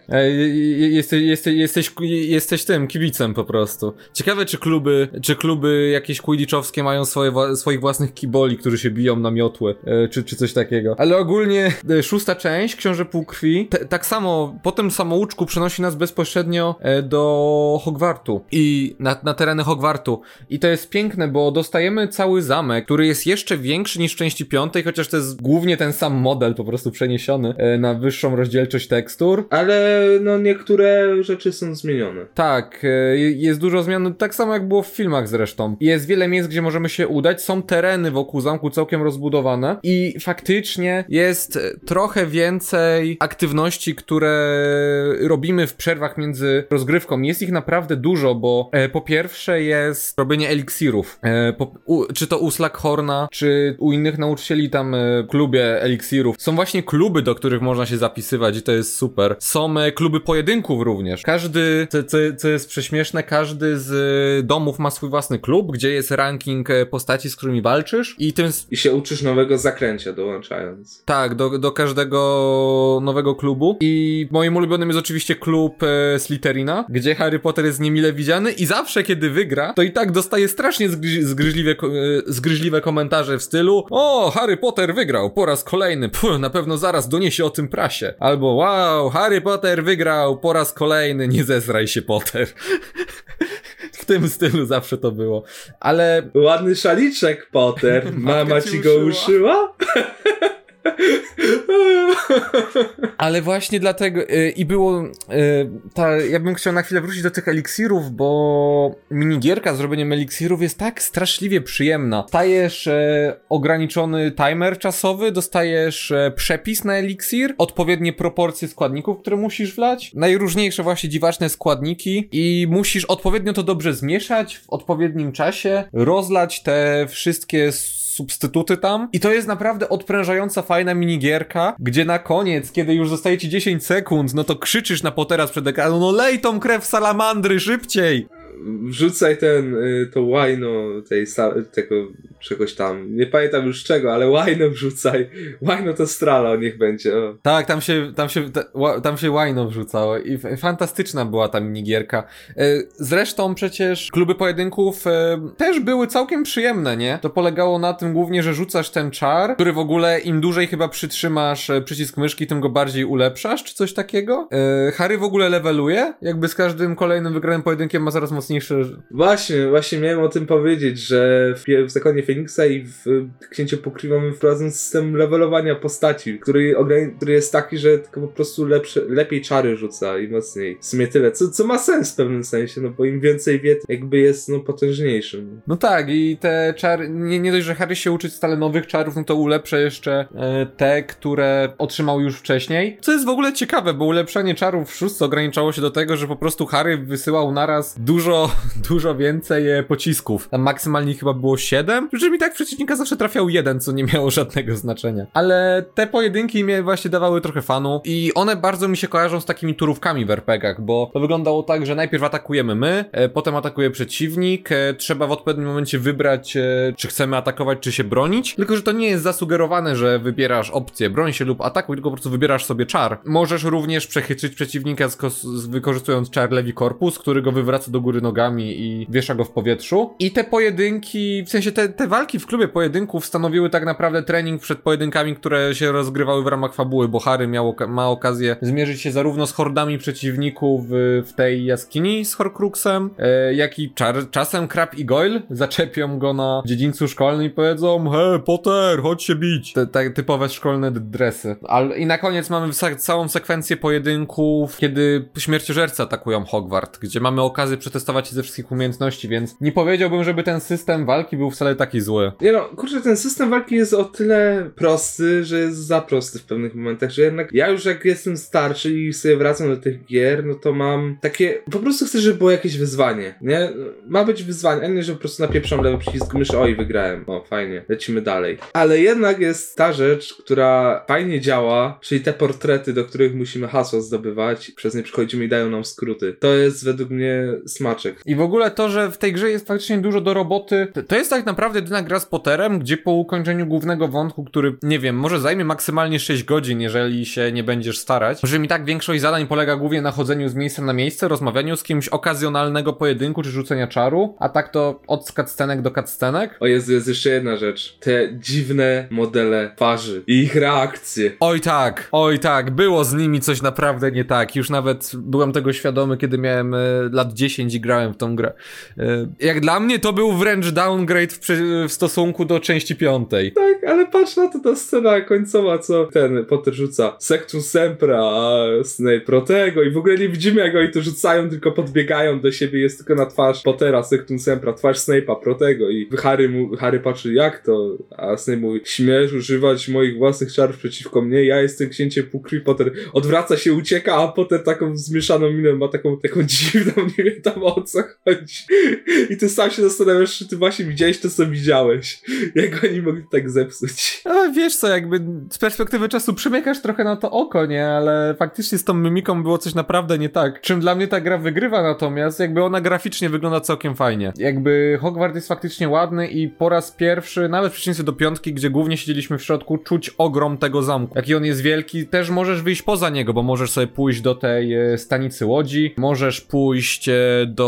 Jesteś, jesteś, jesteś, jesteś tym kibicem po prostu. Ciekawe, czy kluby, czy kluby jakieś quidditchowskie mają swoje, swoich własnych kiboli, którzy się biją na miotły, e, czy, czy coś takiego. Ale ogólnie e, szósta część, Książę Półkrwi, tak samo po tym samouczku przenosi nas bezpośrednio e, do Hogwartu i na, na tereny Hogwartu. I to jest piękne, bo dostajemy cały zamek, który jest jeszcze większy niż w części piątej, chociaż to jest głównie ten sam model po prostu przeniesiony na wyższą rozdzielczość tekstur. Ale no niektóre rzeczy są zmienione. Tak, e, jest dużo zmian, tak samo jak było w filmach zresztą. Jest wiele miejsc, gdzie możemy się udać, są tereny wokół zamku całkiem rozbudowane i faktycznie jest trochę więcej aktywności, które robimy w przerwach między rozgrywką. Jest ich naprawdę dużo, bo e, po pierwsze jest robienie eliksirów. E, czy to u Slackhorna, czy u innych nauczycieli tam w klubie eliksirów. Są właśnie kluby, do których można się zapisywać i to jest super. Są kluby pojedynków również. Każdy, co, co, co jest prześmieszne, każdy z domów ma swój własny klub, gdzie jest ranking e, postaci, z którymi walczysz i tym... I się uczysz nowego zakręcia dołączając. Tak, do, do każdego nowego klubu i moim ulubionym jest oczywiście klub e, Slytherina, gdzie Harry Potter jest niemile widziany i zawsze kiedy wygra, to i tak dostaje strasznie zgry, zgryźliwe, e, zgryźliwe komentarze w stylu o, Harry Potter wygrał po raz kolejny, Puh, na pewno zaraz doniesie o tym prasie. Albo wow, Harry Potter wygrał po raz kolejny, nie zezraj się Potter. w tym stylu zawsze to było. Ale. Ładny szaliczek, Potter. *laughs* Mama ci go uszyła? Ale właśnie dlatego yy, i było. Yy, ta, ja bym chciał na chwilę wrócić do tych eliksirów, bo minigierka z robieniem eliksirów jest tak straszliwie przyjemna. Stajesz e, ograniczony timer czasowy, dostajesz e, przepis na eliksir, odpowiednie proporcje składników, które musisz wlać, najróżniejsze właśnie dziwaczne składniki i musisz odpowiednio to dobrze zmieszać w odpowiednim czasie, rozlać te wszystkie substytuty tam. I to jest naprawdę odprężająca, fajna minigierka, gdzie na koniec, kiedy już zostaje ci 10 sekund, no to krzyczysz na potera przed ekranem, no lej tą krew salamandry szybciej! Wrzucaj ten, y, to łajno tej, tego czegoś tam, nie pamiętam już czego, ale łajno wrzucaj, łajno to strala, niech będzie. O. Tak, tam się, tam się, tam się łajno wrzucało i fantastyczna była ta minigierka. E, zresztą przecież kluby pojedynków e, też były całkiem przyjemne, nie? To polegało na tym głównie, że rzucasz ten czar, który w ogóle im dłużej chyba przytrzymasz e, przycisk myszki, tym go bardziej ulepszasz, czy coś takiego. Harry w ogóle leveluje, jakby z każdym kolejnym wygranym pojedynkiem ma zaraz mocniej mocniejsze. Właśnie, właśnie miałem o tym powiedzieć, że w, w Zakonie Feniksa i w Księciu Pokrywa mamy wprowadzony system levelowania postaci, który, który jest taki, że tylko po prostu lepsze, lepiej czary rzuca i mocniej. W sumie tyle, co, co ma sens w pewnym sensie, no bo im więcej wie, jakby jest no potężniejszym. No tak i te czary, nie, nie dość, że Harry się uczy stale nowych czarów, no to ulepsza jeszcze e, te, które otrzymał już wcześniej. Co jest w ogóle ciekawe, bo ulepszanie czarów w szóstce ograniczało się do tego, że po prostu Harry wysyłał naraz dużo *laughs* dużo, więcej e, pocisków. Tam maksymalnie chyba było 7, przy czym i tak przeciwnika zawsze trafiał jeden, co nie miało *laughs* żadnego znaczenia. Ale te pojedynki mnie właśnie dawały trochę fanu i one bardzo mi się kojarzą z takimi turówkami w RPGach, bo to wyglądało tak, że najpierw atakujemy my, e, potem atakuje przeciwnik, e, trzeba w odpowiednim momencie wybrać, czy chcemy atakować, czy się bronić, tylko że to nie jest zasugerowane, że wybierasz opcję broń się lub atakuj, tylko po prostu wybierasz sobie czar. Możesz również przechytrzyć przeciwnika wykorzystując czar Levi Corpus, który go wywraca do góry nogami i wiesza go w powietrzu. I te pojedynki, w sensie te, te walki w klubie pojedynków stanowiły tak naprawdę trening przed pojedynkami, które się rozgrywały w ramach fabuły, bo Harry miał, ma okazję zmierzyć się zarówno z hordami przeciwników w, tej jaskini z Horcruxem, e, jak i czar, czasem Krab i Goyle zaczepią go na dziedzińcu szkolnym i powiedzą hej Potter, chodź się bić. Te, te typowe szkolne dresy. I na koniec mamy całą sekwencję pojedynków, kiedy śmierciożercy atakują Hogwart, gdzie mamy okazję przetestować się ze wszystkich umiejętności, więc nie powiedziałbym, żeby ten system walki był wcale taki zły. Nie no, kurczę, ten system walki jest o tyle prosty, że jest za prosty w pewnych momentach, że jednak ja już jak jestem starszy i sobie wracam do tych gier, no to mam takie, po prostu chcę, żeby było jakieś wyzwanie, nie? Ma być wyzwanie, a nie, że po prostu napieprzam lewy przycisk myszy, oj, wygrałem, o, fajnie, lecimy dalej. Ale jednak jest ta rzecz, która fajnie działa, czyli te portrety, do których musimy hasła zdobywać, przez nie przychodzimy i dają nam skróty. To jest według mnie smaczek. I w ogóle to, że w tej grze jest faktycznie dużo do roboty, to jest tak naprawdę jedyna gra z Potterem, gdzie po ukończeniu głównego wątku, który, nie wiem, może zajmie maksymalnie 6 godzin, jeżeli się nie będziesz starać, że mi tak większość zadań polega głównie na chodzeniu z miejsca na miejsce, rozmawianiu z kimś okazjonalnego pojedynku czy rzucenia czaru, a tak to od cutscenek do cutscenek. O Jezu, jest jeszcze jedna rzecz. Te dziwne modele twarzy i ich reakcje. Oj tak, oj tak, było z nimi coś naprawdę nie tak. Już nawet byłem tego świadomy, kiedy miałem e, lat 10 i grałem w tą grę. E, jak dla mnie to był wręcz downgrade w, w stosunku do części piątej. Tak, ale patrz na to ta scena końcowa, co ten Potter rzuca. Sectum Sempra, Snape Protego i w ogóle nie widzimy jak oni to rzucają, tylko podbiegają do siebie, jest tylko na twarz Pottera, Sectum Sempra, twarz Snape'a Protego i Harry, mu, Harry patrzy jak to, a Snape mówi, śmiesz używać moich własnych czarów przeciwko mnie, ja jestem księciem Pukri, Potter odwraca się, ucieka, a Potter taką zmieszaną minę ma taką, taką dziwną, *laughs* nie wiem tam co chodzi. I ty sam się zastanawiasz, czy ty właśnie widziałeś to, co widziałeś. Jak oni mogli tak zepsuć. No, wiesz co, jakby z perspektywy czasu przymykasz trochę na to oko, nie? Ale faktycznie z tą mimiką było coś naprawdę nie tak. Czym dla mnie ta gra wygrywa natomiast, jakby ona graficznie wygląda całkiem fajnie. Jakby Hogwart jest faktycznie ładny i po raz pierwszy, nawet w przeciwieństwie do piątki, gdzie głównie siedzieliśmy w środku, czuć ogrom tego zamku. Jaki on jest wielki, też możesz wyjść poza niego, bo możesz sobie pójść do tej e, stanicy łodzi, możesz pójść e,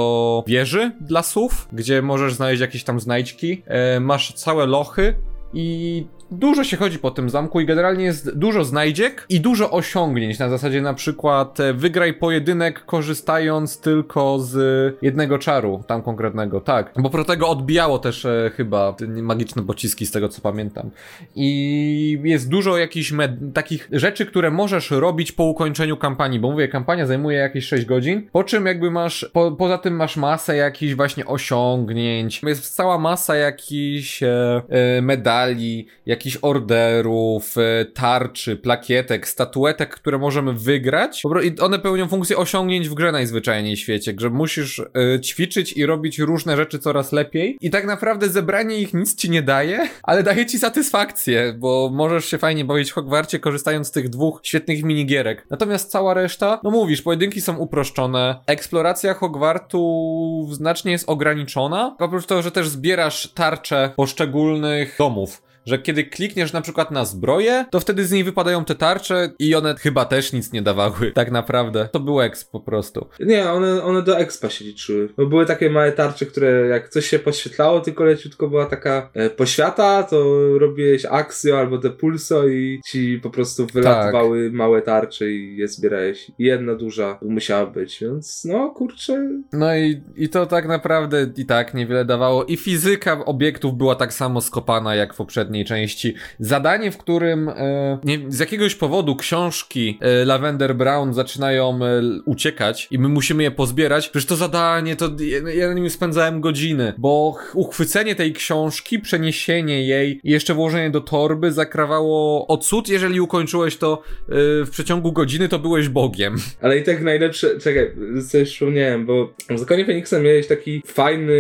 do wieży dla słów, gdzie możesz znaleźć jakieś tam znajdźki, e, masz całe lochy i dużo się chodzi po tym zamku i generalnie jest dużo znajdziek i dużo osiągnięć. Na zasadzie na przykład e, wygraj pojedynek korzystając tylko z jednego czaru, tam konkretnego, tak. Bo pro tego odbijało też e, chyba magiczne pociski z tego co pamiętam. I jest dużo jakichś takich rzeczy, które możesz robić po ukończeniu kampanii, bo mówię, kampania zajmuje jakieś 6 godzin, po czym jakby masz, po, poza tym masz masę jakichś właśnie osiągnięć, jest cała masa jakichś e, e, medali, jakichś orderów, e, tarczy, plakietek, statuetek, które możemy wygrać. I one pełnią funkcję osiągnięć w grze najzwyczajniej w świecie, że musisz y, ćwiczyć i robić różne rzeczy coraz lepiej. I tak naprawdę zebranie ich nic ci nie daje, *laughs* ale daje ci satysfakcję, bo możesz się fajnie bawić w Hogwarcie, korzystając z tych dwóch świetnych minigierek. Natomiast cała reszta, no mówisz, pojedynki są uproszczone, eksploracja Hogwartu znacznie jest ograniczona. Oprócz tego, że też zbierasz tarcze poszczególnych domów że kiedy klikniesz na przykład na zbroję, to wtedy z niej wypadają te tarcze i one chyba też nic nie dawały, tak naprawdę. To był exp po prostu. Nie, one, one do expa się liczyły. Bo były takie małe tarcze, które jak coś się podświetlało, tylko leciutko była taka e, poświata, to robiłeś akcjo albo depulso i ci po prostu wylatywały tak. małe tarcze i je zbierałeś. Jedna duża musiała być, więc no kurczę. No i, i to tak naprawdę i tak niewiele dawało. I fizyka obiektów była tak samo skopana jak w poprzednim poprzedniej części. Zadanie, w którym e, nie, z jakiegoś powodu książki e, Lavender Brown zaczynają e, uciekać i my musimy je pozbierać. Przecież to zadanie, to ja, na nim spędzałem godziny, bo uchwycenie tej książki, przeniesienie jej i jeszcze włożenie do torby zakrawało odsud. Jeżeli ukończyłeś to w przeciągu godziny, to byłeś Bogiem. Ale i tak najlepsze, czekaj, coś przypomniałem, bo w Zakonie Feniksa miałeś taki fajny,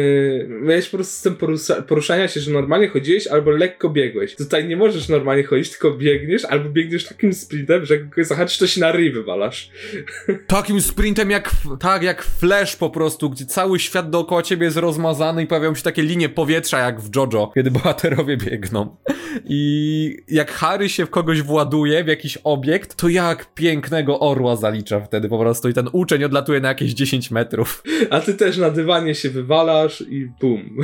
miałeś po prostu system porusza, poruszania się, że normalnie chodziłeś albo lekko biegłeś biegłeś. Tutaj nie możesz normalnie chodzić, tylko biegniesz, albo biegniesz takim sprintem, że jak zahaczysz, to się na ryj wywalasz. *laughs* Takim sprintem jak, tak, jak Flash po prostu, gdzie cały świat dookoła ciebie jest rozmazany i pojawiają się takie linie powietrza jak w JoJo, kiedy bohaterowie biegną. I jak Harry się w kogoś właduje, w jakiś obiekt, to jak pięknego orła zalicza wtedy po prostu i ten uczeń odlatuje na jakieś 10 metrów. A ty też na dywanie się wywalasz i bum.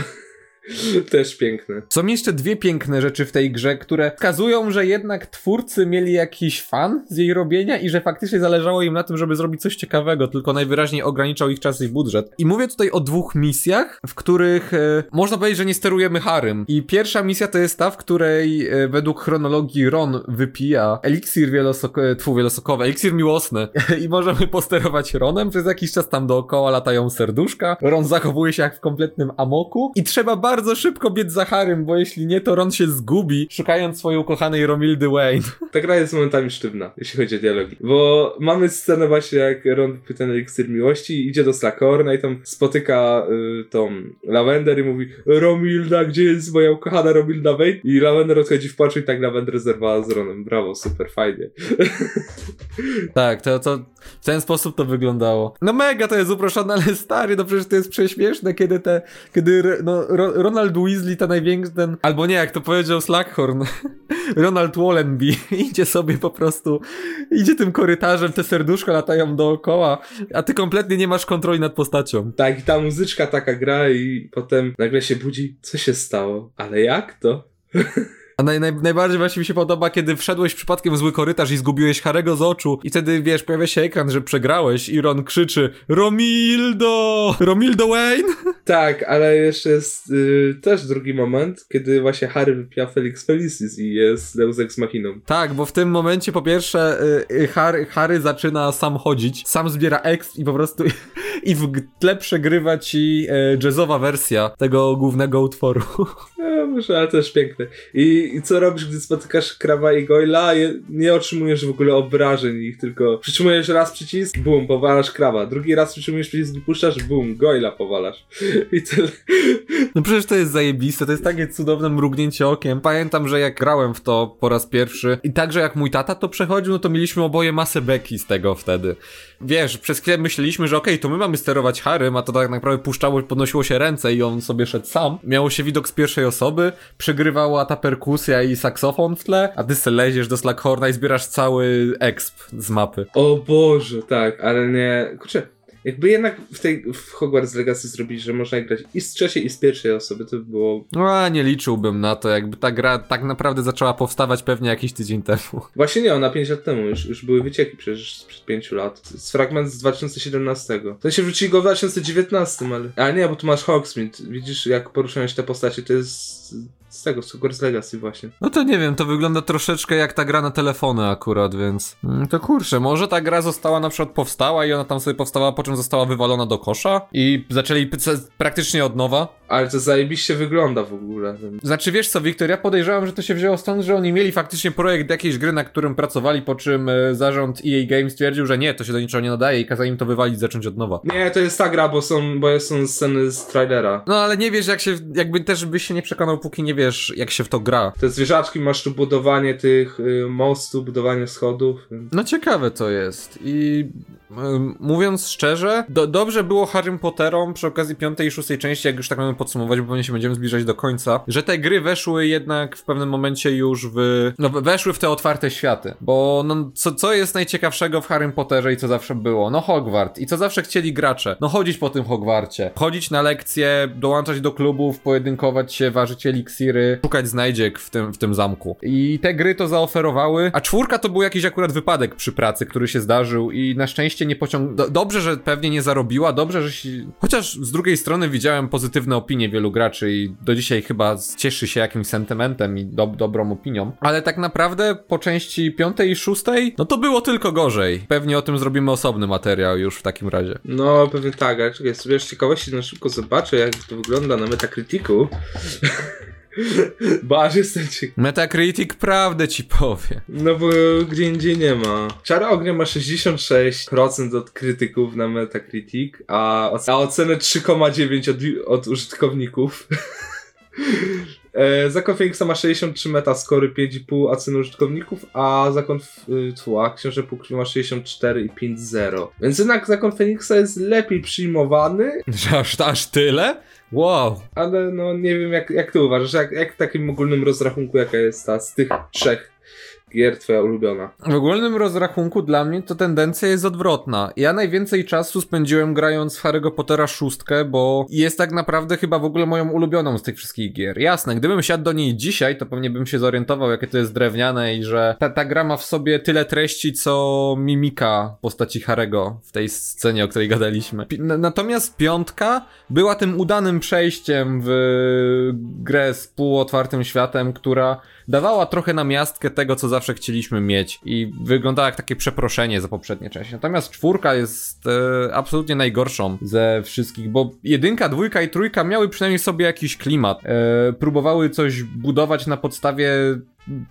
Też piękne. Są jeszcze dwie piękne rzeczy w tej grze, które wskazują, że jednak twórcy mieli jakiś fan z jej robienia i że faktycznie zależało im na tym, żeby zrobić coś ciekawego, tylko najwyraźniej ograniczał ich czas i budżet. I mówię tutaj o dwóch misjach, w których e, można powiedzieć, że nie sterujemy Harym. I pierwsza misja to jest ta, w której e, według chronologii Ron wypija eliksir wielosok- tfu, wielosokowy, eliksir miłosny *laughs* i możemy posterować Ronem. Przez jakiś czas tam dookoła latają serduszka. Ron zachowuje się jak w kompletnym amoku i trzeba bardzo bardzo szybko biec za Harym, bo jeśli nie, to Ron się zgubi, szukając swojej ukochanej Romildy Wayne. *laughs* Ta gra jest momentami sztywna, jeśli chodzi o dialogi. Bo mamy scenę właśnie, jak Ron pyta na eliksir miłości idzie do Slackhorna i tam spotyka y, tą Lavender i mówi Romilda, gdzie jest moja ukochana Romilda Wayne? I Lavender odchodzi w płaczu i tak Lavender zerwała z Ronem. Brawo, super, fajnie. *laughs* tak, to, to w ten sposób to wyglądało. No mega to jest uproszczone, ale stary, no przecież to jest prześmieszne, kiedy te, kiedy no, Ronald Weasley, to największy ten, albo nie, jak to powiedział Slackhorn, *laughs* Ronald Wallenby *laughs* idzie sobie po prostu, idzie tym korytarzem, te serduszka latają dookoła, a ty kompletnie nie masz kontroli nad postacią. Tak, i ta muzyczka taka gra i potem nagle się budzi, co się stało? Ale jak to? *laughs* A naj, naj, najbardziej właśnie mi się podoba, kiedy wszedłeś przypadkiem w zły korytarz i zgubiłeś Harego z oczu i wtedy, wiesz, pojawia się ekran, że przegrałeś i Ron krzyczy Romildo! Romildo Wayne? Tak, ale jeszcze jest y, też drugi moment, kiedy właśnie Harry wypija Felix Felicis i jest Deus Ex Machiną. Tak, bo w tym momencie po pierwsze y, y Harry, Harry zaczyna sam chodzić, sam zbiera exp i po prostu *laughs* i w tle przegrywa ci y, jazzowa wersja tego głównego utworu. *laughs* No, może, ale też piękne. I i, co robisz, gdy spotykasz Krawa i Goyla? Nie otrzymujesz w ogóle obrażeń ich, tylko przytrzymujesz raz przycisk, bum, powalasz Krawa. Drugi raz przytrzymujesz przycisk i puszczasz, bum, Goyla powalasz. *laughs* I tyle. No przecież to jest zajebiste, to jest takie cudowne mrugnięcie okiem. Pamiętam, że jak grałem w to po raz pierwszy i także jak mój tata to przechodził, no to mieliśmy oboje masę beki z tego wtedy. Wiesz, przez chwilę myśleliśmy, że okej, okay, to my mamy sterować Harrym, a to tak naprawdę puszczało, podnosiło się ręce i on sobie szedł sam. Miało się widok z pierwszej osoby, przegrywała ta perkusja i saksofon w tle, a ty se leziesz do Slackhorna i zbierasz cały exp z mapy. O Boże, tak, ale nie... Kurczę, jakby jednak w tej w Hogwarts Legacy zrobić, że można grać i z trzeciej i z pierwszej osoby, to by było... No, nie liczyłbym na to, jakby ta gra tak naprawdę zaczęła powstawać pewnie jakiś tydzień temu. *laughs* Właśnie nie, ona 5 lat temu, już, już były wycieki przecież sprzed 5 lat. Z fragment z 2017. To się wrócili go w 2019, ale... A nie, bo tu masz Hogsmeade. Widzisz, jak poruszają się te postacie, to jest z tego, z Hogwarts Legacy właśnie. No to nie wiem, to wygląda troszeczkę jak ta gra na telefony akurat, więc... Mm, to kurczę, może ta gra została na przykład powstała i ona tam sobie powstała, po czym została wywalona do kosza i zaczęli praktycznie od nowa. Ale to zajebiście wygląda w ogóle. Znaczy wiesz co, Wiktor, ja podejrzewam, że to się wzięło stąd, że oni mieli faktycznie projekt jakiejś gry, na którym pracowali, po czym e, zarząd EA Games stwierdził, że nie, to się do niczego nie nadaje i kazał im to wywalić, zacząć od nowa. Nie, to jest ta gra, bo są, bo są sceny z trailera. No ale nie wiesz jak się, jakby też byś się nie przekonał, póki nie wiesz jak się w to gra. Te zwierzaczki, masz tu budowanie tych y, mostu, budowanie schodów. No ciekawe to jest i y, mówiąc szczerze, do, dobrze było Harry Potterom przy okazji piątej i szóstej części, jak już tak mamy podsumować, bo pewnie się będziemy zbliżać do końca, że te gry weszły jednak w pewnym momencie już w, no weszły w te otwarte światy, bo no, co, co jest najciekawszego w Harry Potterze i co zawsze było? No Hogwart i co zawsze chcieli gracze? No chodzić po tym Hogwarcie, chodzić na lekcje, dołączać do klubów, pojedynkować się, ważyć eliksiry, szukać znajdziek w tym, w tym zamku. I te gry to zaoferowały, a czwórka to był jakiś akurat wypadek przy pracy, który się zdarzył i na szczęście nie pociągnął. Dobrze, że pewnie nie zarobiła, dobrze, że się... Chociaż z drugiej strony widziałem pozytywne opinie wielu graczy i do dzisiaj chyba cieszy się jakimś sentymentem i do, dobrą opinią. Ale tak naprawdę po części piątej i szóstej, no to było tylko gorzej. Pewnie o tym zrobimy osobny materiał już w takim razie. No, pewnie tak, ale czekaj, sobie z ciekawości na szybko zobaczę, jak to wygląda na Metacriticu. *laughs* Bo aż jestem ciekaw. Metacritic prawdę ci powie. No bo gdzie indziej nie ma. Czara Ognia ma 66% od krytyków na Metacritic, a, a ocenę 3,9 od, od użytkowników. *laughs* E, Zakon Feniksa ma 63 metaskory, 5,5 oceny użytkowników, a Zakon y, tfu, a Książę Półkrwi ma 64 i 5,0. Więc jednak Zakon Feniksa jest lepiej przyjmowany, aż, aż tyle? Wow. ale no nie wiem jak, jak ty uważasz, jak, jak w takim ogólnym rozrachunku jaka jest ta z tych trzech gier twoja ulubiona? W ogólnym rozrachunku dla mnie to tendencja jest odwrotna. Ja najwięcej czasu spędziłem grając w Harry'ego Pottera szóstkę, bo jest tak naprawdę chyba w ogóle moją ulubioną z tych wszystkich gier. Jasne, gdybym siadł do niej dzisiaj, to pewnie bym się zorientował, jakie to jest drewniane i że ta, ta gra ma w sobie tyle treści, co mimika postaci Harry'ego w tej scenie, o której gadaliśmy. Natomiast piątka była tym udanym przejściem w grę z półotwartym światem, która dawała trochę na miastkę tego, co zawsze chcieliśmy mieć i wyglądała jak takie przeproszenie za poprzednie części. Natomiast czwórka jest e, absolutnie najgorszą ze wszystkich, bo jedynka, dwójka i trójka miały przynajmniej sobie jakiś klimat. E, próbowały coś budować na podstawie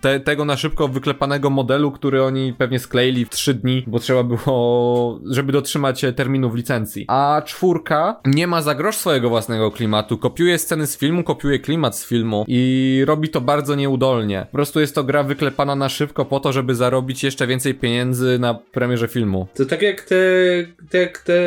te, tego na szybko wyklepanego modelu, który oni pewnie skleili w 3 dni, bo trzeba było, żeby dotrzymać e, terminów licencji. A czwórka nie ma za grosz swojego własnego klimatu, kopiuje sceny z filmu, kopiuje klimat z filmu i robi to bardzo nieudolnie. Po prostu jest to gra wyklepana na szybko po to, żeby zarobić jeszcze więcej pieniędzy na premierze filmu. To tak jak te, tak jak te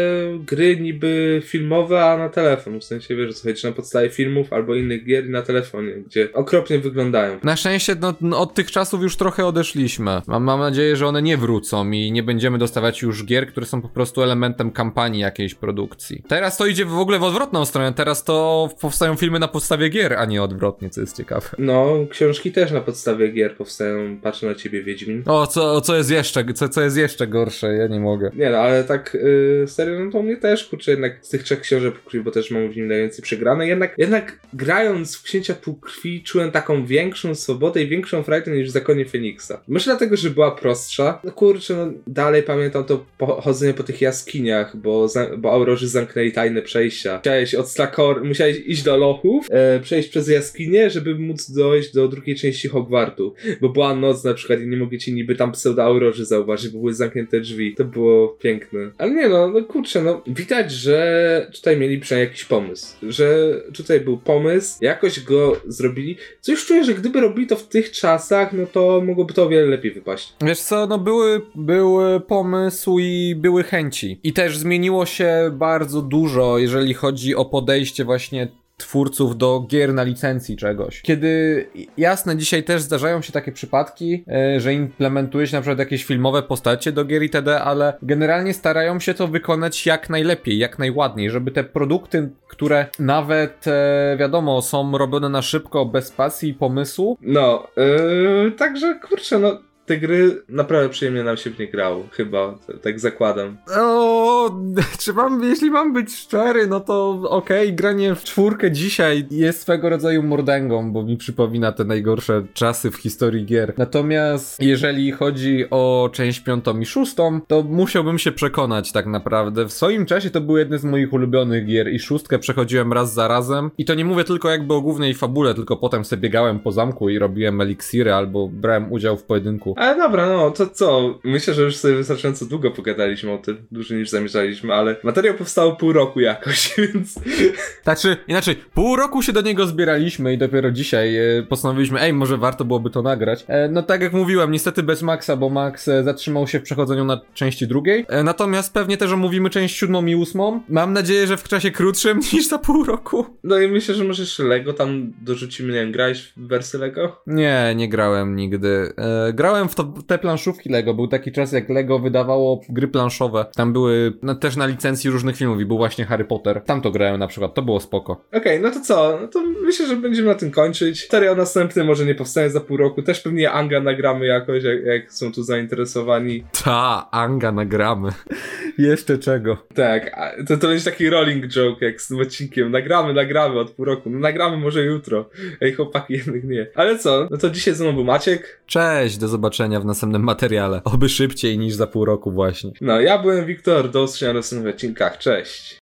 gry niby filmowe, a na telefon. W sensie wiesz, co chodzi na podstawie filmów albo innych gier na telefonie, gdzie okropnie wyglądają. Na szczęście no, od tych czasów już trochę odeszliśmy. Mam, mam nadzieję, że one nie wrócą i nie będziemy dostawać już gier, które są po prostu elementem kampanii jakiejś produkcji. Teraz to idzie w ogóle w odwrotną stronę. Teraz to powstają filmy na podstawie gier, a nie odwrotnie, co jest ciekawe. No, książki też na podstawie gier powstają. Patrzę na ciebie, Wiedźmin. O, co, co jest jeszcze, co, co jest jeszcze gorsze? Ja nie mogę. Nie no, ale tak yy, serio, no to mnie też, kurczę, jednak z tych trzech książek półkrwi, bo też mam w nim najwięcej przegrane, jednak, jednak grając w Księcia Półkrwi czułem taką większą swobodę i większą frajdę niż w Zakonie Feniksa. Może dlatego, że była prostsza. No kurczę, no dalej pamiętam to chodzenie po tych jaskiniach, bo, bo Aurorzy zamknęli tajne przejścia. Musiałeś od Slakor, musiałeś iść do lochów, e, przejść przez jaskinię, żeby móc dojść do drugiej części Hogwartu. Bo była noc na przykład i nie mogli ci niby tam pseudo-aurorzy zauważyć, bo były zamknięte drzwi. To było piękne. Ale nie no, no kurczę, no widać, że tutaj mieli przynajmniej jakiś pomysł. Że tutaj był pomysł, jakoś go zrobili. Co już czuję, że gdyby robili to w tych czasach, no to mogłoby to o wiele lepiej wypaść. Wiesz co, no były, były pomysł i były chęci. I też zmieniło się bardzo dużo, jeżeli chodzi o podejście właśnie twórców do gier na licencji czegoś. Kiedy, jasne, dzisiaj też zdarzają się takie przypadki, e, że implementuje się na przykład jakieś filmowe postacie do gier itd., ale generalnie starają się to wykonać jak najlepiej, jak najładniej, żeby te produkty, które nawet, e, wiadomo, są robione na szybko, bez pasji i pomysłu, No, yy, także kurczę, no te gry naprawdę przyjemnie nam się w nie grało, chyba, tak zakładam. O, *laughs* czy mam, jeśli mam być szczery, no to okej, granie w czwórkę dzisiaj jest swego rodzaju mordęgą, bo mi przypomina te najgorsze czasy w historii gier. Natomiast jeżeli chodzi o część piątą i szóstą, to musiałbym się przekonać tak naprawdę. W swoim czasie to były jedne z moich ulubionych gier i szóstkę przechodziłem raz za razem. I to nie mówię tylko jakby o głównej fabule, tylko potem sobie biegałem po zamku i robiłem eliksiry albo brałem udział w pojedynku. Ale dobra, no to co? Myślę, że już sobie wystarczająco długo pogadaliśmy o tym, dłużej niż zamierzaliśmy, ale materiał powstał pół roku jakoś, *laughs* więc Znaczy, inaczej, pół roku się do niego zbieraliśmy i dopiero dzisiaj e, postanowiliśmy, ej, może warto byłoby to nagrać. E, no tak jak mówiłem, niestety bez Maxa, bo Max e, zatrzymał się w przechodzeniu na części drugiej. Natomiast pewnie też omówimy część siódmą i ósmą. Mam nadzieję, że w czasie krótszym *laughs* niż za pół roku. no i myślę, że może jeszcze Lego tam dorzucimy, nie wiem, grałeś w wersję Lego? Nie, nie grałem nigdy. Grałem w to, te planszówki Lego. Był taki czas, jak Lego wydawało gry planszowe. Tam były no, też na licencji różnych filmów i był właśnie Harry Potter. Tam to grałem na przykład, to było spoko. Okej, no to co? No to myślę, że będziemy na tym kończyć. Materiał następny może nie powstanie za pół roku, też pewnie Anga nagramy jakoś, jak, jak są tu zainteresowani. Ta, Anga nagramy. *laughs* Jeszcze czego? Tak, to, to będzie taki rolling joke jak z tym odcinkiem. Nagramy, nagramy od pół roku. No nagramy może jutro. Ej, chłopaki, *laughs* jednak nie. Ale co? No to dzisiaj ze mną był Maciek. Cześć, do zobaczenia w następnym materiale. Oby szybciej niż za pół roku właśnie. No, ja byłem Wiktor, do usłyszenia w następnych odcinkach. Cześć.